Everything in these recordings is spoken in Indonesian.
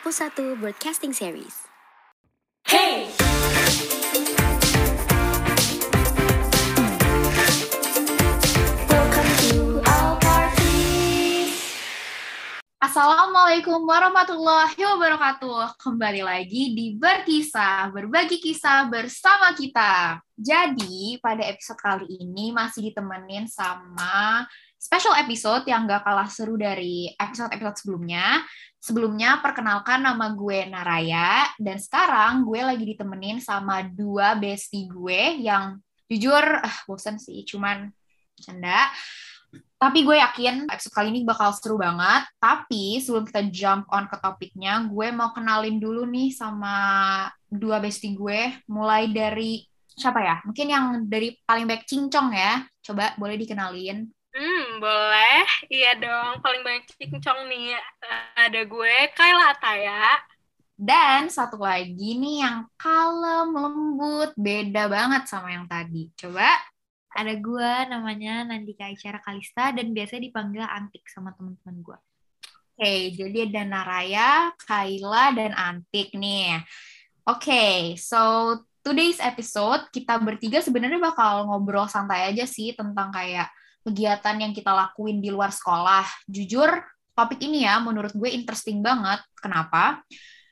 Apus 1 Broadcasting Series. Hey! Welcome to our party. Assalamualaikum warahmatullahi wabarakatuh. Kembali lagi di Berkisah, berbagi kisah bersama kita. Jadi, pada episode kali ini masih ditemenin sama special episode yang gak kalah seru dari episode-episode sebelumnya. Sebelumnya, perkenalkan nama gue Naraya, dan sekarang gue lagi ditemenin sama dua bestie gue yang jujur, ah, bosen sih, cuman canda. Tapi gue yakin episode kali ini bakal seru banget. Tapi sebelum kita jump on ke topiknya, gue mau kenalin dulu nih sama dua bestie gue. Mulai dari siapa ya? Mungkin yang dari paling baik cincong ya. Coba boleh dikenalin. Hmm, boleh. Iya dong, paling banyak cincong nih. Eh, Ada gue, Kayla Ataya. Dan satu lagi nih yang kalem, lembut, beda banget sama yang tadi. Coba Ada gue namanya Nandika Isyara Kalista dan biasanya dipanggil Antik sama teman-teman gue. Oke, jadi ada Naraya, Kaila, dan Antik nih. Oke, so today's episode kita bertiga sebenarnya bakal ngobrol santai aja sih tentang kayak kegiatan yang kita lakuin di luar sekolah. Jujur, topik ini ya menurut gue interesting banget. Kenapa?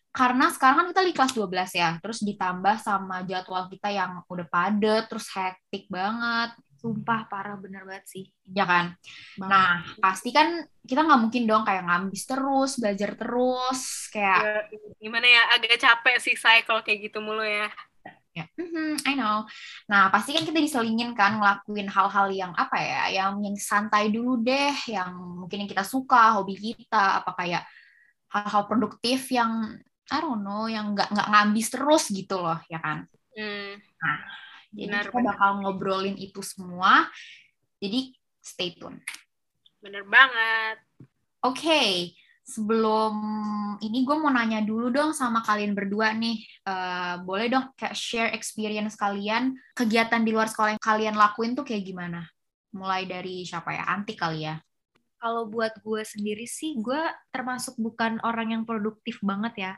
Karena sekarang kan kita di kelas 12 ya, terus ditambah sama jadwal kita yang udah padet, terus hektik banget. Sumpah parah bener banget sih. Ya kan? Nah, pasti kan kita nggak mungkin dong kayak ngambis terus, belajar terus, kayak Ya, gimana ya, agak capek sih saya kalau kayak gitu mulu ya. Ya, mhm, I know. Nah, pasti kan kita diselingin kan ngelakuin hal-hal yang apa ya, yang yang santai dulu deh, yang mungkin yang kita suka, hobi kita, apa kayak hal-hal produktif yang I don't know, yang nggak nggak ngambis terus gitu loh, ya kan? Hmm, Jadi Benar, kita benar. bakal ngobrolin itu semua. Jadi stay tune. bener banget. Oke, sebelum ini gue mau nanya dulu dong sama kalian berdua nih. Eh, boleh dong kayak share experience kalian, kegiatan di luar sekolah yang kalian lakuin tuh kayak gimana? Mulai dari siapa ya? Anti kali ya? Kalau buat gue sendiri sih, gue termasuk bukan orang yang produktif banget ya.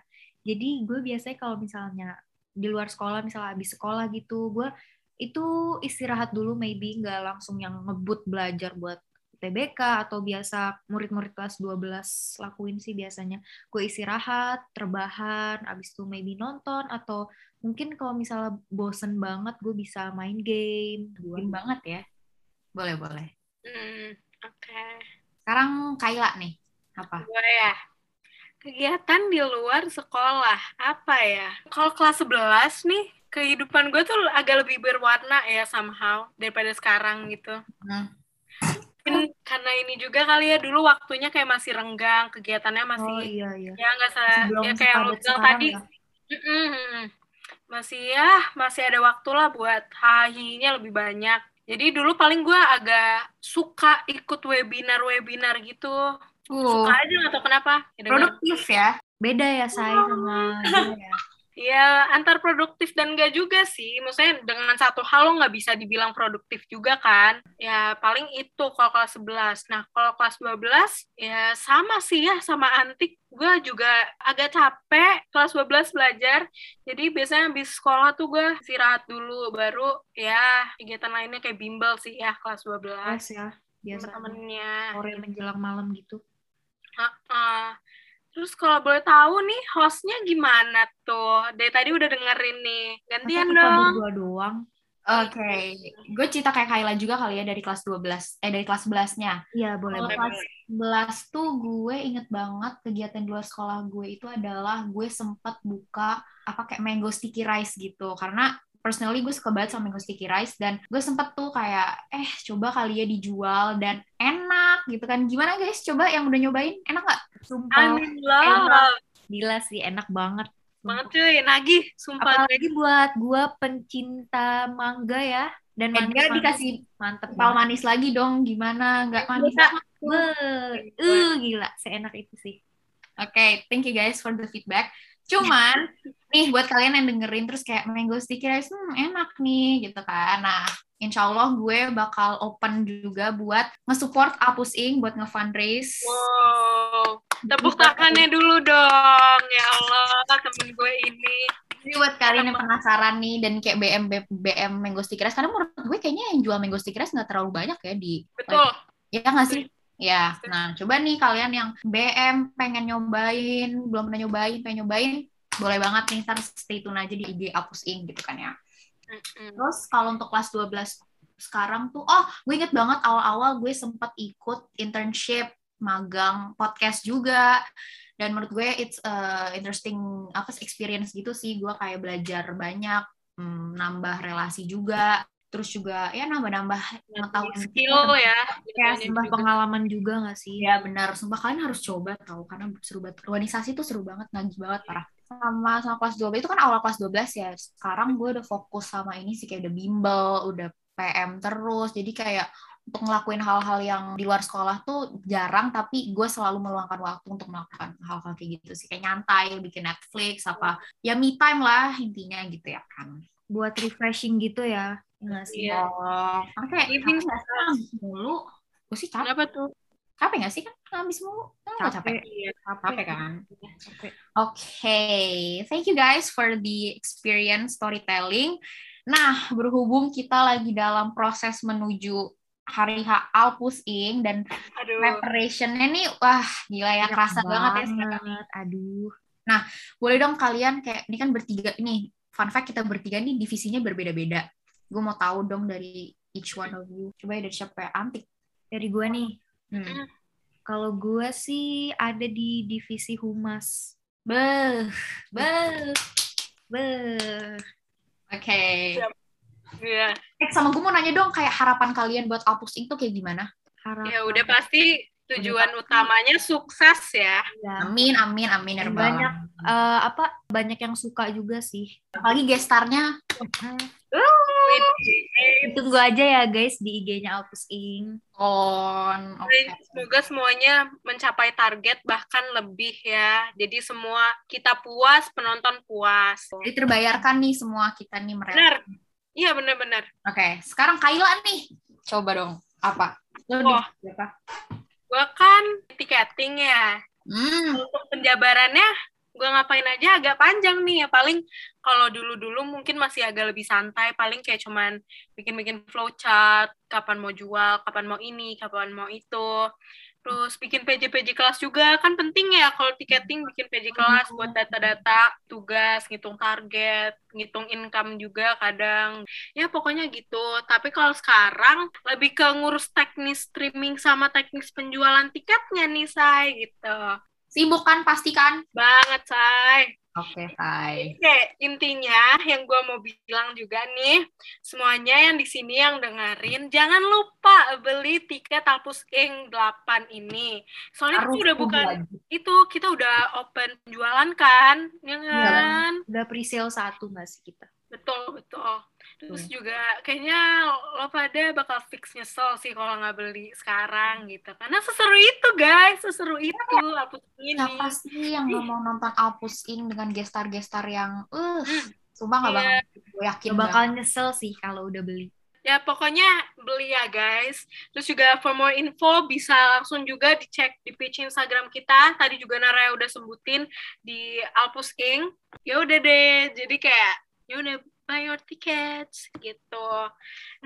Jadi gue biasanya kalau misalnya di luar sekolah, misalnya habis sekolah gitu, gue itu istirahat dulu maybe nggak langsung yang ngebut belajar buat TBK atau biasa murid-murid kelas 12 lakuin sih biasanya. Gue istirahat, terbahan, abis itu maybe nonton atau mungkin kalau misalnya bosen banget gue bisa main game. Mungkin banget ya. Boleh, boleh. Hmm, oke. Sekarang Kaila nih. Apa? Gue ya, kegiatan di luar sekolah, apa ya? Kalau kelas 11 nih, kehidupan gue tuh agak lebih berwarna ya somehow daripada sekarang gitu. Hmm. Mungkin karena ini juga kali ya dulu waktunya kayak masih renggang, kegiatannya masih Oh iya iya. ya nggak se Sebelum ya kayak lo bilang tadi ya. mm-mm. masih ya masih ada waktu lah buat hahinya lebih banyak jadi dulu paling gue agak suka ikut webinar webinar gitu Uh, suka aja nggak tahu kenapa Ya, produktif ya. Beda ya saya sama gue ya. Ya antar produktif dan enggak juga sih. Maksudnya dengan satu hal lo nggak bisa dibilang produktif juga kan? Ya paling itu kalau kelas 11 nah kalau kelas 12 ya sama sih ya sama antik. Gue juga agak capek kelas 12 belajar. Jadi biasanya habis sekolah tuh gue istirahat dulu. Baru ya kegiatan lainnya kayak bimbel sih ya kelas 12 Kelas ya. Biasa. Temen-temennya sore menjelang malam gitu. Heeh. Terus kalau boleh tahu nih hostnya gimana tuh? Dari tadi udah dengerin nih. Gantian Masa dong. berdua doang? Oke, gue cerita kayak Kaila juga kali ya dari kelas 12, eh dari kelas 11-nya. Iya boleh. Kalau kelas 11 tuh gue inget banget kegiatan di luar sekolah gue itu adalah gue sempat buka apa kayak mango sticky rice gitu karena personally gue suka banget sama mango sticky rice dan gue sempet tuh kayak eh coba kali ya dijual dan enak gitu kan gimana guys coba yang udah nyobain enak gak? Sumpah. I'm in love. Gila sih enak banget. Banget cuy, nagih. Sumpah. Apalagi buat gue pencinta mangga ya. Dan dia manis-manis. dikasih mantep Pal manis lagi dong gimana nggak manis banget Beuh, uh, gila, seenak itu sih. Oke, thank you guys for the feedback. Cuman, nih buat kalian yang dengerin terus kayak mango sticky rice, hmm enak nih gitu kan. Nah, insya Allah gue bakal open juga buat nge-support Apus Inc. buat nge-fundraise. Wow. Tepuk tangannya dulu dong. Ya Allah, temen gue ini. Jadi buat kalian yang penasaran nih dan kayak BM BM Mango Sticky Rice, karena menurut gue kayaknya yang jual Mango Sticky Rice nggak terlalu banyak ya di Betul. Ya nggak sih? Ya, nah coba nih kalian yang BM pengen nyobain, belum pernah nyobain, pengen nyobain, boleh banget nih ntar stay tune aja di IG Apus Ink gitu kan ya. Terus kalau untuk kelas 12 sekarang tuh, oh gue inget banget awal-awal gue sempat ikut internship, magang podcast juga. Dan menurut gue it's a interesting apa experience gitu sih. Gue kayak belajar banyak, hmm, nambah relasi juga. Terus juga ya nambah-nambah pengetahuan Skill ya. Kayak Banyak sembah juga. pengalaman juga gak sih? Ya benar, sumpah kalian harus coba tahu karena seru banget. Organisasi tuh seru banget, nagih banget parah. Sama sama kelas 12 itu kan awal kelas 12 ya. Sekarang gue udah fokus sama ini sih kayak udah bimbel, udah PM terus. Jadi kayak untuk ngelakuin hal-hal yang di luar sekolah tuh jarang tapi gue selalu meluangkan waktu untuk melakukan hal-hal kayak gitu sih kayak nyantai bikin Netflix apa ya me time lah intinya gitu ya kan Buat refreshing gitu ya. Sih? Iya. oh nggak sih ngabis mulu gue sih capek Kenapa tuh? Capek nggak sih kan ngabis mulu Kan nggak capek Iya. capek kan Capek. Okay, thank you guys for the experience storytelling. Nah, berhubung kita lagi dalam proses menuju hari H Alpus Ing dan Aduh. preparation-nya nih, wah gila ya, kerasa banget ya sekarang. banget. Aduh. Boleh dong kalian kayak, ini kan bertiga, ini fun fact kita bertiga nih divisinya berbeda-beda. Gue mau tahu dong dari each one of you. Coba ya dari siapa ya? Antik. Dari gue nih. Hmm. Kalau gue sih ada di divisi humas. Beuh, beuh. Beuh. Oke. Siap. Iya. Eh, sama gue mau nanya dong, kayak harapan kalian buat Alpus Ing tuh kayak gimana? Harapan. Ya udah pasti tujuan utamanya sukses ya. Ya. Amin, amin, amin. ya Banyak. Eh, apa banyak yang suka juga sih. apalagi gestarnya Tunggu aja ya guys di IG-nya Alpus Ing. on oke Semoga semuanya mencapai target bahkan lebih ya. Jadi semua kita puas, penonton puas. jadi terbayarkan nih semua kita nih mereka Benar. Iya benar-benar. oke sekarang Kaila nih coba dong apa Lo di apa Gue kan tiketing ya. hmm Untuk penjabarannya gue ngapain aja agak panjang nih ya paling kalau dulu-dulu mungkin masih agak lebih santai paling kayak cuman bikin-bikin flowchart kapan mau jual kapan mau ini kapan mau itu. Terus bikin PJ-PJ kelas juga kan penting ya kalau tiketing bikin PJ kelas buat data-data tugas ngitung target ngitung income juga kadang. Ya pokoknya gitu. Tapi kalau sekarang lebih ke ngurus teknis streaming sama teknis penjualan tiketnya nih say gitu sibuk kan pasti kan banget say oke Hai Oke, intinya yang gue mau bilang juga nih, semuanya yang di sini yang dengerin, jangan lupa beli tiket Alpus Ing 8 ini. Soalnya harus itu udah bukan, lagi. itu kita udah open penjualan kan, ya kan? Udah pre-sale satu nggak sih kita? Betul, betul. Terus juga kayaknya lo pada bakal fix nyesel sih kalau nggak beli sekarang gitu. Karena seseru itu guys, seseru itu Alpus ini. siapa sih yang nggak mau nonton Alpus Ing dengan gestar-gestar yang uh sumpah nggak Iya. bakal gue yakin Gak bakal nyesel sih kalau udah beli. Ya pokoknya beli ya guys. Terus juga for more info bisa langsung juga dicek di page Instagram kita. Tadi juga Nara udah sebutin di Alpus King. Ya udah deh. Jadi kayak ya udah buy your tickets gitu.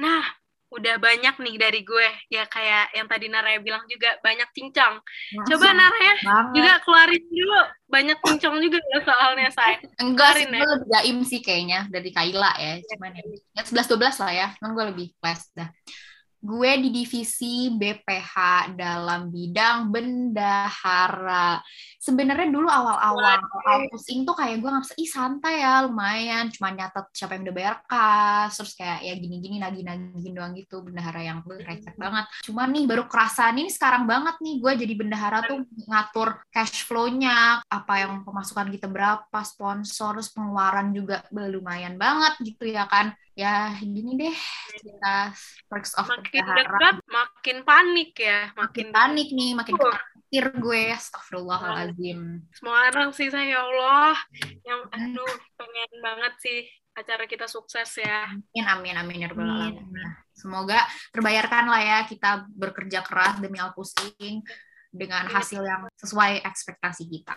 Nah, udah banyak nih dari gue. Ya kayak yang tadi Nara bilang juga banyak cincang. Coba Nara ya Banget. juga keluarin dulu. Banyak cincang juga loh soalnya saya. enggak sih Keluarin gue lebih jaim sih kayaknya dari Kaila ya cuman ya ya 11 12 lah ya kan gue lebih flash dah gue di divisi BPH dalam bidang bendahara. Sebenarnya dulu awal-awal Alpus Ing tuh kayak gue nggak ih santai ya lumayan, cuma nyatet siapa yang udah bayar kas, terus kayak ya gini-gini nagih-nagihin doang gitu bendahara yang gue receh banget. Cuman nih baru kerasa nih sekarang banget nih gue jadi bendahara tuh ngatur cash flow-nya, apa yang pemasukan kita berapa, sponsor, terus pengeluaran juga lumayan banget gitu ya kan. Ya gini deh kita perks of Makin dekat, makin panik ya. Makin Makin panik nih, makin Uh. khawatir gue. Astagfirullahaladzim. semua orang sih saya ya Allah yang aduh pengen banget sih acara kita sukses ya Amin, amin, amin. ya Rabbal. Alamin. Semoga terbayarkan lah ya kita bekerja keras demi Alpusing. dengan Iya. hasil yang sesuai ekspektasi kita.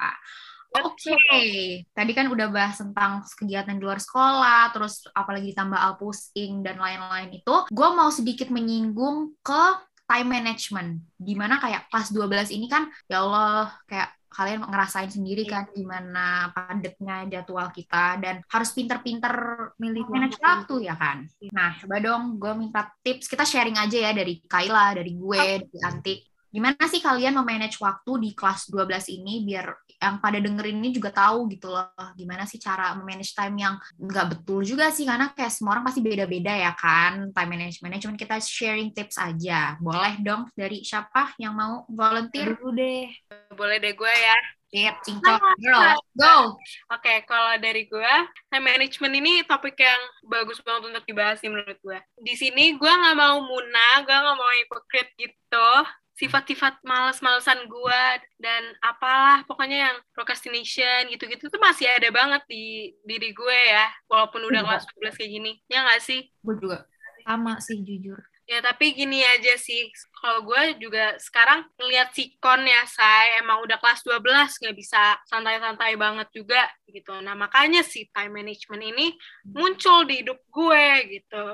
Oke, Betul. tadi kan udah bahas tentang kegiatan di luar sekolah, terus apalagi ditambah Alpusing dan lain-lain itu, gue mau sedikit menyinggung ke time management. Di mana kayak kelas 12 ini kan, ya Allah, kayak kalian ngerasain sendiri kan gimana padatnya jadwal kita dan harus pinter-pinter milih manage waktu ya kan. Nah, coba dong gue minta tips. Kita sharing aja ya dari Kaila, dari gue, dari Antik. Gimana sih kalian memanage waktu di kelas 12 ini biar yang pada dengerin ini juga tahu gitu loh. Gimana sih cara memanage time yang nggak betul juga sih karena kayak semua orang pasti beda-beda ya kan time management. Cuman kita sharing tips aja. Boleh dong dari siapa yang mau volunteer? dulu deh Boleh deh gue ya. Tip, cincok, girl, go! Oke, kalau dari gue, time management ini topik yang bagus banget untuk dibahas sih menurut gue. Di sini gue nggak mau muna, gue nggak mau hypocrite gitu. Sifat-sifat males-malesan gue dan apalah pokoknya yang procrastination gitu-gitu tuh masih ada banget di diri gue ya. Walaupun udah Iya. kelas 12 kayak gini. Ya nggak sih? Gue juga. sama sih jujur Ya tapi gini aja sih, kalau gue juga sekarang ngeliat sikon ya, saya emang udah kelas 12, nggak bisa santai-santai banget juga gitu. Nah makanya sih time management ini muncul di hidup gue gitu.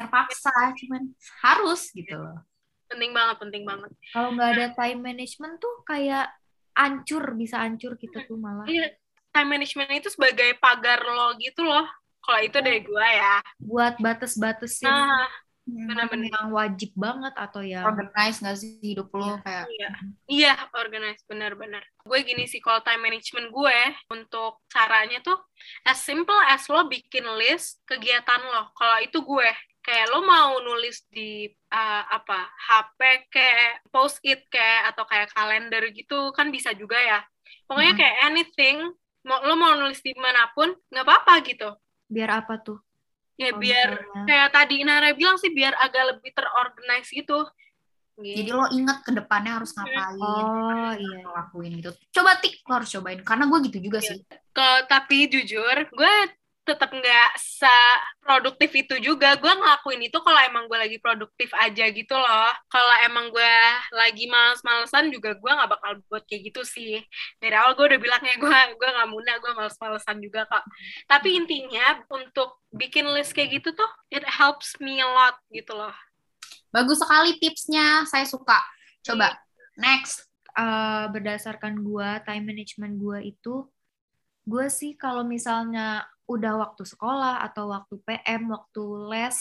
Terpaksa, cuman harus gitu loh. Penting banget, penting banget. kalau nggak ada time management tuh kayak ancur bisa ancur kita tuh malah Iya, time management itu sebagai pagar lo gitu loh. Kalau itu dari gue ya. buat batas-batasin Nah, mana benar-benar. yang wajib banget atau yang Organize gak sih hidup lo kayak Iya, iya, organize benar-benar. Gue gini sih, kalau time management gue untuk caranya tuh as simple as lo bikin list kegiatan lo. Kalau itu gue kayak lo mau nulis di uh, apa HP kayak post it kayak atau kayak kalender gitu kan bisa juga ya. Pokoknya kayak anything mau lo mau nulis di mana pun nggak apa-apa gitu. biar apa tuh Ya Kalau biar misalnya- kayak tadi Nara bilang sih biar agak lebih terorganize gitu. jadi Gitu. lo inget ke depannya harus ngapain oh iya lo lakuin gitu coba tik lo harus cobain karena gue gitu juga Iya. sih Kalau tapi jujur, gue tetap nggak seproduktif itu juga. Gue ngelakuin itu kalau emang gue lagi produktif aja gitu loh. Kalau emang gue lagi males-malesan juga gue nggak bakal buat kayak gitu sih. Dari awal gue udah bilangnya gue gue nggak muna, gue males-malesan juga kok. Tapi intinya untuk bikin list kayak gitu tuh it helps me a lot gitu loh. bagus sekali tipsnya saya suka coba next Eh, berdasarkan gua time management gua itu gue sih kalau misalnya udah waktu sekolah atau waktu PM waktu les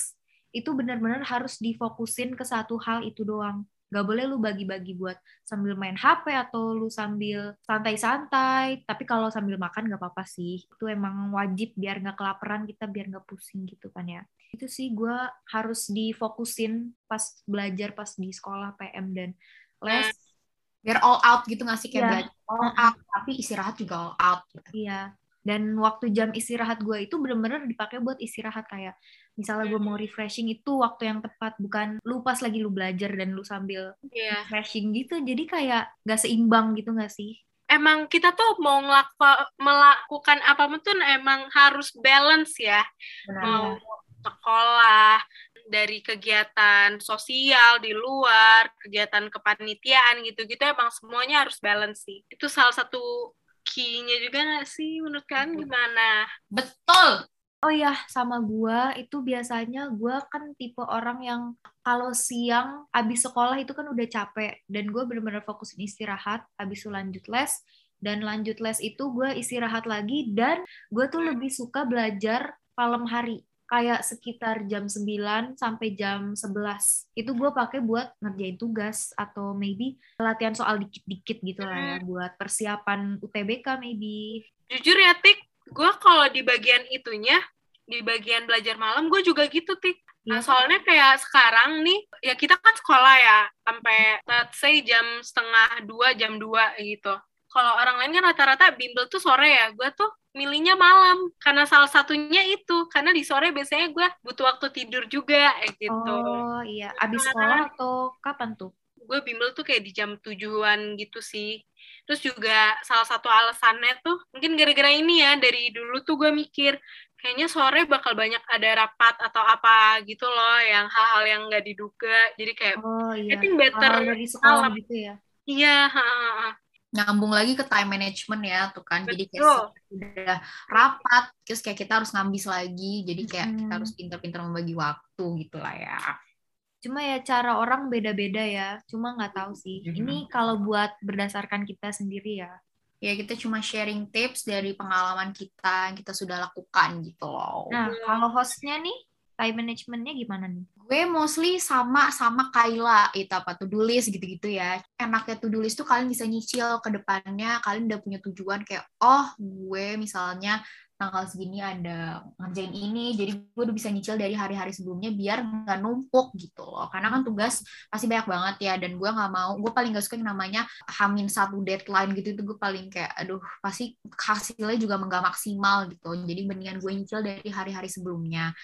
itu benar-benar harus difokusin ke satu hal itu doang gak boleh lu bagi-bagi buat sambil main HP atau lu sambil santai-santai tapi kalau sambil makan gak apa-apa sih itu emang wajib biar gak kelaparan kita biar gak pusing gitu kan ya itu sih gue harus difokusin pas belajar pas di sekolah PM dan les biar all out gitu nggak sih kayak Iya. belajar all out tapi istirahat juga all out gitu. Iya. Dan waktu jam istirahat gue itu bener-bener dipakai buat istirahat kayak misalnya gue mau refreshing itu waktu yang tepat bukan lu pas lagi lu belajar dan lu sambil Iya. refreshing gitu jadi kayak gak seimbang gitu gak sih? Emang kita tuh mau melakukan apa pun tuh emang harus balance ya. Benar. mau sekolah, dari kegiatan sosial di luar, kegiatan kepanitiaan gitu-gitu emang semuanya harus balance sih. Itu salah satu key-nya juga nggak sih? Menurut kalian gimana? betul. Oh ya, sama gua itu biasanya gua kan tipe orang yang kalau siang abis sekolah itu kan udah capek. Dan gue bener-bener fokusin istirahat, abis itu lanjut les. Dan lanjut les itu gue istirahat lagi dan gue tuh lebih suka belajar malam hari kayak sekitar jam 9 sampai jam 11 itu gue pakai buat ngerjain tugas atau maybe latihan soal dikit-dikit gitu lah ya buat persiapan UTBK maybe Jujur ya, Tik, gue kalau di bagian itunya, di bagian belajar malam, gue juga gitu, Tik. Nah, Iya. soalnya kayak sekarang nih, ya kita kan sekolah ya, sampai let's say jam setengah dua, jam dua gitu. Kalau orang lain kan rata-rata bimbel tuh sore ya, gue tuh milihnya malam. Karena salah satunya itu, karena di sore biasanya gue butuh waktu tidur juga, gitu. Oh iya, abis sekolah atau kapan tuh? Gue bimbel tuh kayak di jam tujuan gitu sih. Terus juga salah satu alasannya tuh, mungkin gara-gara ini ya, dari dulu tuh gue mikir, kayaknya sore bakal banyak ada rapat atau apa gitu loh, yang hal-hal yang nggak diduga. Jadi kayak, Oh I iya, think better hal dari sekolah malam. gitu ya. Iya, ha, ha, ha. Nyambung lagi ke time management ya tuh kan jadi kayak udah rapat terus kayak kita harus ngambis lagi jadi kayak kita Mm-mm. harus pintar-pintar membagi waktu gitu lah ya Cuma ya cara orang beda-beda ya. Cuma nggak tahu sih. Mhm. Ini kalau buat berdasarkan kita sendiri ya. ya kita cuma sharing tips dari pengalaman kita yang kita sudah lakukan gitu loh Nah, kalau hostnya nih, time managementnya gimana nih? gue mostly sama sama Kayla itu apa to do list gitu-gitu ya. Enaknya to do list tuh kalian bisa nyicil ke depannya kalian udah punya tujuan kayak oh gue misalnya tanggal segini ada ngerjain ini jadi gue udah bisa nyicil dari hari-hari sebelumnya biar nggak numpuk gitu loh. Karena kan tugas pasti banyak banget ya dan gue nggak mau gue paling gak suka yang namanya hamin satu deadline gitu itu gue paling kayak aduh pasti hasilnya juga nggak maksimal gitu. Jadi mendingan gue nyicil dari hari-hari sebelumnya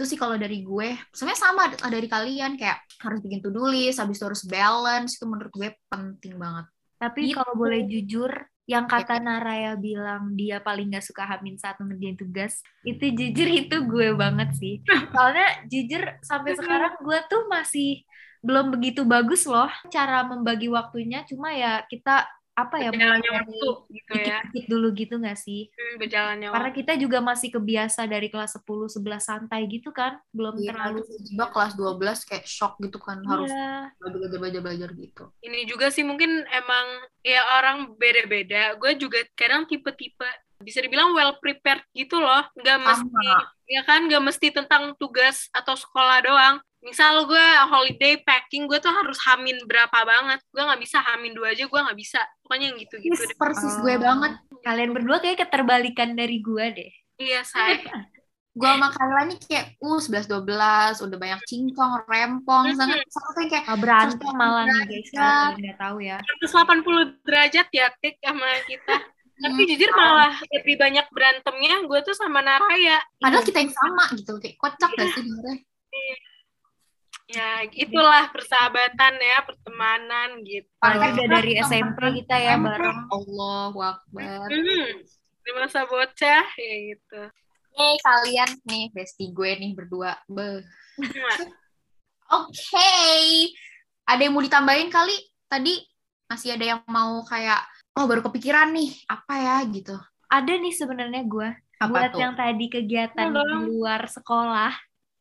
itu sih kalau dari gue sebenarnya sama dari kalian kayak harus bikin to do list habis itu harus balance itu menurut gue penting banget Tapi Gitu. kalau boleh jujur, yang kata Naraya bilang dia paling nggak suka hamin saat ngerjain tugas, itu jujur itu gue banget sih. Soalnya jujur sampai sekarang gue tuh masih belum begitu bagus loh cara membagi waktunya. Cuma ya kita apa ya Berjalannya waktu gitu ya. dikit-dikit dulu gitu nggak sih? Hmm, berjalannya Karena waktu. kita juga masih kebiasa dari kelas 10 11 santai gitu kan, belum Iya, terlalu tiba kelas 12 kayak shock gitu kan harus Iya. belajar belajar belajar gitu Ini juga sih mungkin emang ya orang beda-beda. Gue juga kadang tipe-tipe bisa dibilang well prepared gitu loh. Nggak mesti ya kan nggak mesti tentang tugas atau sekolah doang. Misal gue holiday packing, gue tuh harus hamin berapa banget. Gue nggak bisa hamin dua aja, gue nggak bisa. Pokoknya yang gitu-gitu deh. persis gue Oh. banget Kalian berdua kayak keterbalikan dari gue deh. Iya, say. gue sama Kayla nih kayak uh 11 12 udah banyak cincong rempong sangat sampai kayak berantem malah nih guys kalian nggak tahu ya 180 derajat ya, Tik, sama kita. Tapi jujur malah lebih banyak berantemnya gue tuh sama Naraya. padahal kita yang sama gitu kayak kocak gak sih Ya, itulah persahabatan ya, pertemanan gitu. Apalagi udah dari SMP kita ya SMP. bareng Allah Akbar Hmm, di masa bocah ya gitu. Nih kalian nih bestie gue nih berdua Beh. Mwah. Oke ada yang mau ditambahin kali tadi masih ada yang mau kayak oh baru kepikiran nih apa ya gitu ada nih sebenarnya gue apa buat tuh yang tadi kegiatan Halo. di luar sekolah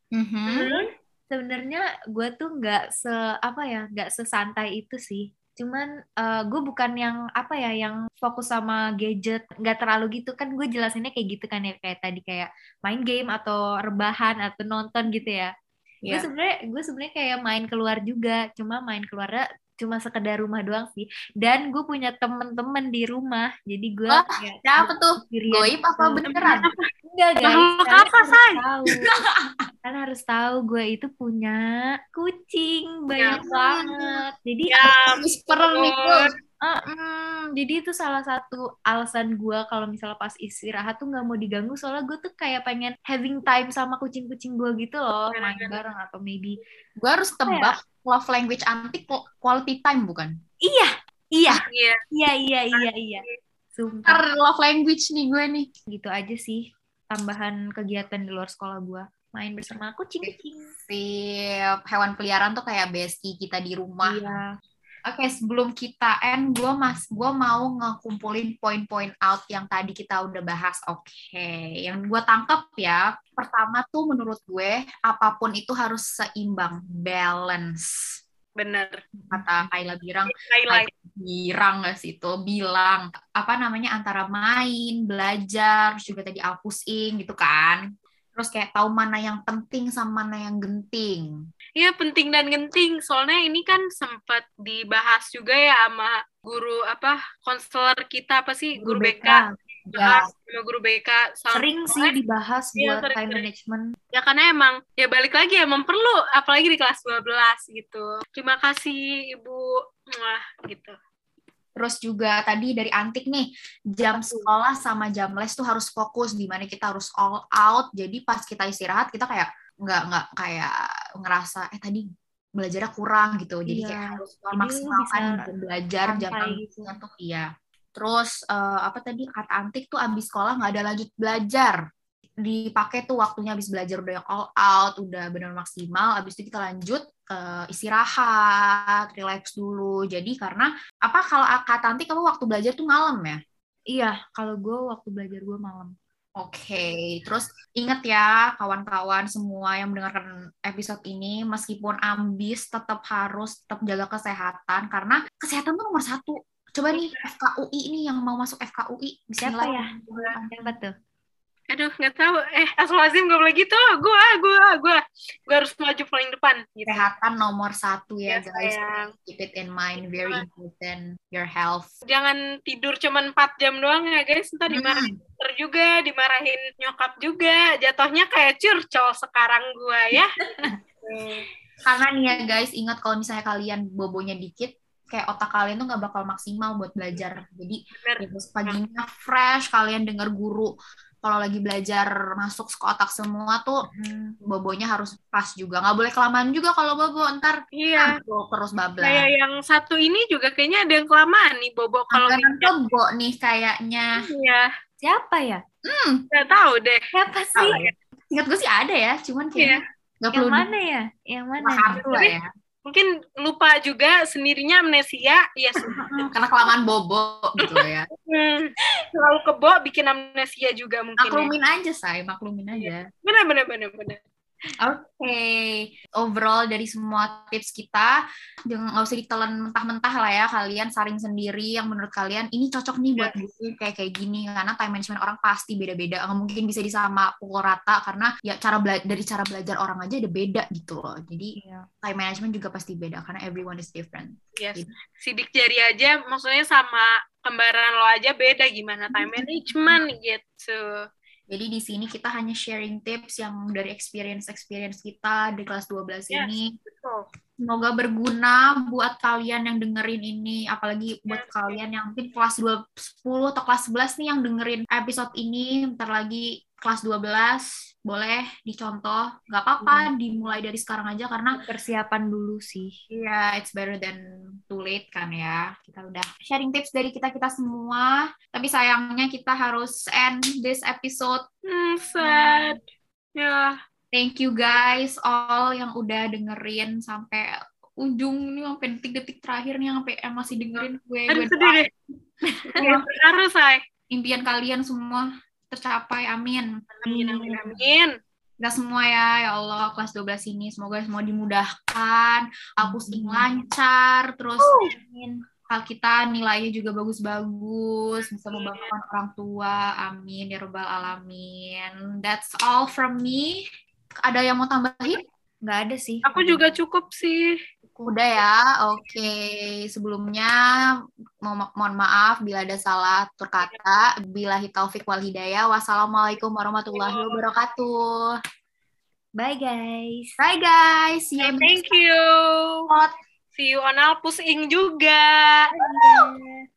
Mhm. Hmm, sebenarnya gue tuh nggak se apa ya nggak sesantai itu sih. Cuman gue bukan yang apa ya yang fokus sama gadget nggak terlalu gitu. Kan gue jelasinnya kayak gitu kan ya kayak tadi kayak main game atau rebahan atau nonton gitu ya. Gue Iya. sebenarnya gue sebenarnya kayak main keluar juga. Cuma main keluarnya cuma sekedar rumah doang sih. Dan gue punya temen-temen di rumah jadi gue Wah, kayak siapa tuh? goib apa beneran? Enggak guys, Makhluk apa, harus Say? tahu. Kalian harus tahu gue itu punya kucing. Banyak Ya. banget. Jadi Ya, whisperer nih eh, mm, jadi itu salah satu alasan gue kalau misalnya pas istirahat tuh nggak mau diganggu soalnya gue tuh kayak pengen having time sama kucing-kucing gue gitu loh, main bareng atau maybe gue harus tebak love language antik quality time bukan iya, iya, Iya. iya, iya, iya, iya. Sumpah. Love language nih gue nih Gitu aja sih tambahan kegiatan di luar sekolah gue. Main bersama kucing-kucing. Sip. hewan peliharaan tuh kayak bestie kita di rumah Iya. Oke, sebelum kita end, gue mas, gue mau ngekumpulin poin-poin out yang tadi kita udah bahas. Oke, yang gue tangkap ya, pertama tuh menurut gue apa pun itu harus seimbang, balance. Bener. Kata Kayla Birang, Highlight. Birang nggak sih itu bilang apa namanya antara main, belajar, terus juga tadi pusing gitu kan. Terus kayak tahu mana yang penting sama mana yang genting. Iya penting dan genting. Soalnya ini kan sempat dibahas juga ya sama guru apa konselor kita apa sih guru, BK. Ya, Bahas sama guru BK. Sama- Sering sih dibahas Iya, buat sering, time sering. management. Ya karena emang ya balik lagi emang perlu apalagi di kelas 12 gitu. Terima kasih Ibu. Wah, gitu. Terus juga tadi dari antik nih, jam sekolah sama jam les tuh harus fokus di mana kita harus all out. Jadi pas kita istirahat kita kayak nggak nggak kayak ngerasa eh tadi belajarnya kurang gitu. Jadi Iya. kayak harus maksimalkan belajar jam gitu. iya. Terus eh, apa tadi kata antik tuh abis sekolah nggak ada lanjut belajar. Dipakai tuh waktunya habis belajar udah yang all out, udah benar maksimal, habis itu kita lanjut ke istirahat, relax dulu. Jadi karena apa kalau Kak Tanti kamu waktu belajar tuh malam ya? Iya, kalau gue waktu belajar gue malam. Oke, terus inget ya kawan-kawan semua yang mendengarkan episode ini, meskipun ambis tetap harus tetap jaga kesehatan karena kesehatan tuh nomor satu. Coba nih FKUI ini yang mau masuk FKUI, Siapa Bismillah. ya? Siapa tuh? Aduh, nggak tahu. Eh, Aswazim gak boleh gitu. Gue, gue, gue. Gue harus maju paling depan. Gitu. Kesehatan nomor satu ya, Ya, guys. sayang. Keep it in mind, very important. Your health. Jangan tidur cuma 4 jam doang ya, guys. Ntar dimarahin Hmm. dokter juga, dimarahin nyokap juga. Jatuhnya kayak curcol sekarang gue ya. Karena nih ya guys, ingat kalau misalnya kalian bobonya dikit, kayak otak kalian tuh nggak bakal maksimal buat belajar. Jadi Bener. ya, paginya fresh, kalian dengar guru kalau lagi belajar masuk ke otak semua tuh Hmm. bobonya harus pas juga. Nggak boleh kelamaan juga kalau bobo, ntar Iya. terus bablas. Kayak yang satu ini juga kayaknya ada yang kelamaan nih, Bobo. Kalau kebo nih kayaknya. Iya, Siapa ya? Hmm, nggak tahu deh. Siapa sih? ya. Ingat gue sih ada ya, cuman kayaknya nggak Yang perlu mana ya? Yang mana? kartu lah ya. Mungkin lupa juga sendirinya amnesia. Iya sih. Karena kelamaan bobo gitu ya. Hmm, Terlalu kebo bikin amnesia juga mungkin. Ya. Maklumin aja, say, maklumin aja. Bener, bener, bener, bener. Oke, overall dari semua tips kita, jangan nggak usah ditelan mentah-mentah lah ya. Kalian saring sendiri yang menurut kalian ini cocok nih buat gue kayak kayak gini. Karena time management orang pasti beda-beda. Nggak mungkin bisa disama pukul rata karena ya cara bela- dari cara belajar orang aja udah beda gitu loh. Jadi Iya. time management juga pasti beda karena everyone is different. Yes. Gitu. Sidik jari aja, maksudnya sama kembaran lo aja beda gimana time management gitu. Jadi di sini kita hanya sharing tips yang dari experience-experience kita di kelas 12 Yes. ini. Betul. Semoga berguna buat kalian yang dengerin ini, apalagi buat Yes. kalian yang mungkin kelas 2, 10 atau kelas 11 nih yang dengerin episode ini, bentar lagi kelas 12, boleh dicontoh. Nggak apa-apa, dimulai dari sekarang aja karena Persiapan dulu sih. ya it's better than too late kan ya. Kita udah sharing tips dari kita-kita semua, tapi sayangnya kita harus end this episode Hmm, sad. Ya, Thank you guys all yang udah dengerin sampai ujung nih sampai detik-detik terakhir nih sampai yang masih dengerin gue aduh gue. Harus, say. impian kalian semua tercapai amin. Amin, amin, amin. Kita semua ya ya Allah kelas 12 ini semoga semua dimudahkan, hapus ing lancar terus hal kita nilainya juga bagus-bagus, bisa membanggakan orang tua. Amin ya robbal alamin. That's all from me. Ada yang mau tambahin? Nggak ada sih. Aku juga cukup sih. Udah ya, oke. Sebelumnya mo- mohon maaf bila ada salah tutur kata. Bilahi taufik wal hidayah. Wassalamualaikum warahmatullahi wabarakatuh. Bye guys. Bye guys. See you Thank you. spot. See you on Alpus Ing juga. Bye.